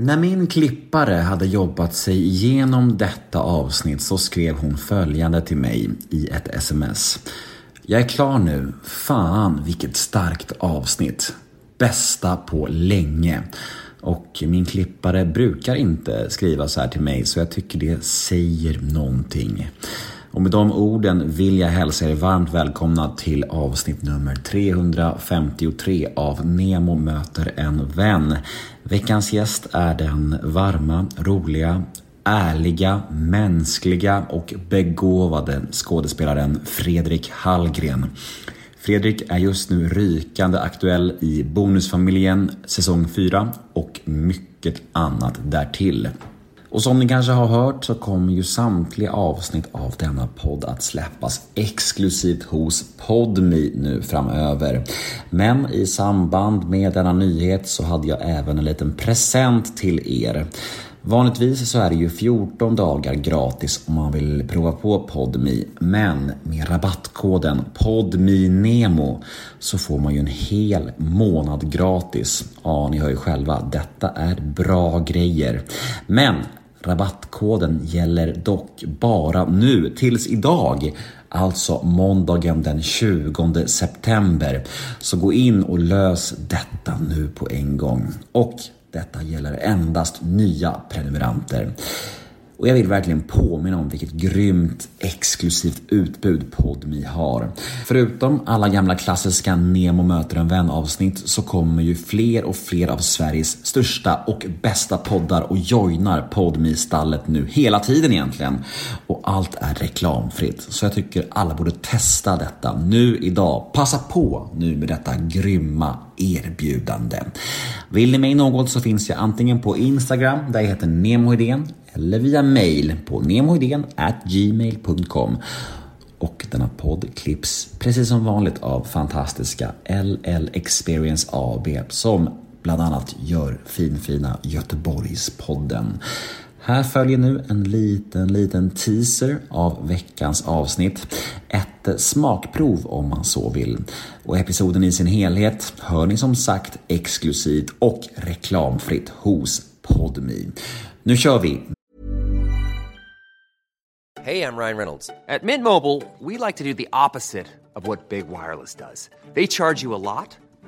När min klippare hade jobbat sig igenom detta avsnitt så skrev hon följande till mig i ett sms. Jag är klar nu. Fan vilket starkt avsnitt. Bästa på länge. Och min klippare brukar inte skriva så här till mig så jag tycker det säger någonting. Och med de orden vill jag hälsa er varmt välkomna till avsnitt nummer 353 av Nemo möter en vän. Veckans gäst är den varma, roliga, ärliga, mänskliga och begåvade skådespelaren Fredrik Hallgren. Fredrik är just nu rykande aktuell i Bonusfamiljen säsong 4 och mycket annat därtill. Och som ni kanske har hört så kommer ju samtliga avsnitt av denna podd att släppas exklusivt hos Podmi nu framöver. Men i samband med denna nyhet så hade jag även en liten present till er. Vanligtvis så är det ju 14 dagar gratis om man vill prova på Podmi. Men med rabattkoden PODMINEMO så får man ju en hel månad gratis. Ja, ni hör ju själva, detta är bra grejer. Men Rabattkoden gäller dock bara nu tills idag, alltså måndagen den 20 september. Så gå in och lös detta nu på en gång. Och detta gäller endast nya prenumeranter. Och jag vill verkligen påminna om vilket grymt exklusivt utbud Podmi har. Förutom alla gamla klassiska Nemo möter en vän avsnitt så kommer ju fler och fler av Sveriges största och bästa poddar och joinar Podmi stallet nu hela tiden egentligen. Och allt är reklamfritt. Så jag tycker alla borde testa detta nu idag. Passa på nu med detta grymma erbjudande. Vill ni mig något så finns jag antingen på Instagram där jag heter Nemohedén eller via mail på gmail.com och denna podd klipps precis som vanligt av fantastiska LL Experience AB som bland annat gör finfina Göteborgspodden. Här följer nu en liten, liten teaser av veckans avsnitt. Ett smakprov om man så vill. Och episoden i sin helhet hör ni som sagt exklusivt och reklamfritt hos Podmi. Nu kör vi! Hej, jag Ryan Reynolds. På Mint Mobile, we like to do the opposite of what Big Wireless does. They charge you a lot,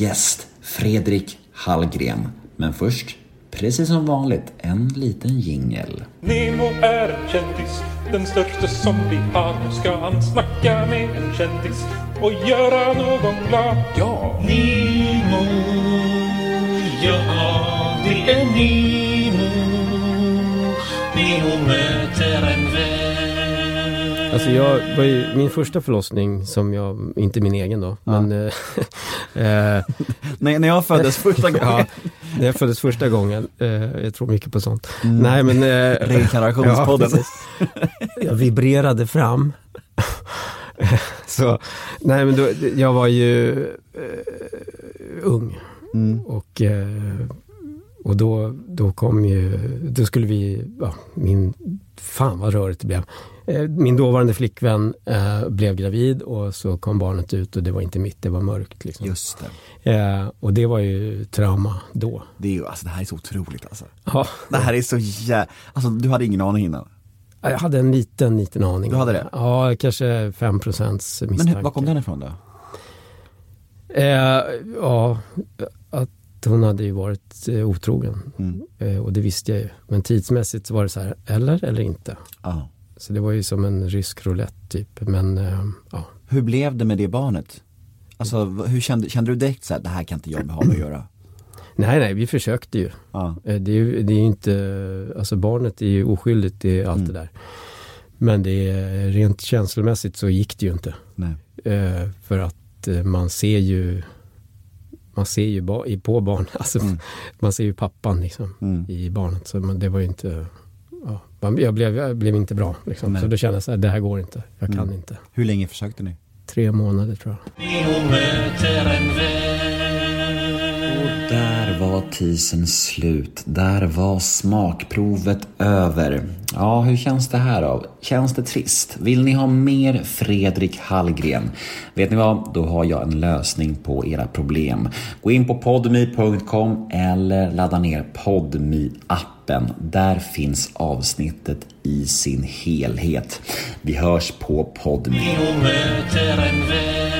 Gäst Fredrik Hallgren. Men först, precis som vanligt, en liten jingel. Nemo är en kändis, den största som vi har. Nu ska han snacka med en kändis och göra någon glad. Ja! Nemo, ja det är Nemo. Nemo möter en vän. Alltså jag var ju, min första förlossning som jag, inte min egen då, men eh, eh, När, jag föddes första gången. ja, när jag föddes första gången, jag tror mycket på sånt. Nej men... Eh, Reinkarnationspodden. ja, jag vibrerade fram. Så, nej men då, jag var ju eh, ung. Mm. Och, eh, och då, då kom ju, då skulle vi, ja, min, fan vad rörigt det blev. Eh, Min dåvarande flickvän eh, blev gravid och så kom barnet ut och det var inte mitt, det var mörkt. Liksom. Just det. Eh, och det var ju trauma då. Det, är ju, alltså, det här är så otroligt alltså. Ja, Det här är så jä... Alltså du hade ingen aning innan? jag hade en liten, liten aning. Du hade det? Ja, kanske 5 procents Men misstanke. hur, var kom den ifrån då? Eh, ja, att hon hade ju varit eh, otrogen. Mm. Eh, och det visste jag ju. Men tidsmässigt så var det så här, eller eller inte. Ja. Så det var ju som en rysk roulette typ. Men eh, ja. Hur blev det med det barnet? Alltså hur kände, kände du direkt så här, det här kan inte jag ha med att göra? Nej, nej, vi försökte ju. Ja. Eh, Det är ju det är ju inte, alltså barnet är ju oskyldigt i allt Mm. det där. Men det är, rent känslomässigt så gick det ju inte. Nej. Eh, för att eh, man ser ju man ser ju ba, på barn, alltså, Mm. man ser ju pappan liksom, i barnet. Så man, det var ju inte, ja, man, jag, blev, jag blev inte bra. Liksom. Så då kände jag så här, det här går inte, jag kan Mm. inte. Hur länge försökte ni? Tre månader tror jag. Och där var tisen slut. Där var smakprovet över. Ja, hur känns det här då? Känns det trist? Vill ni ha mer Fredrik Hallgren? Vet ni vad? Då har jag en lösning på era problem. Gå in på podmi.com eller ladda ner podmi-appen. Där finns avsnittet i sin helhet. Vi hörs på podmi. möter en vän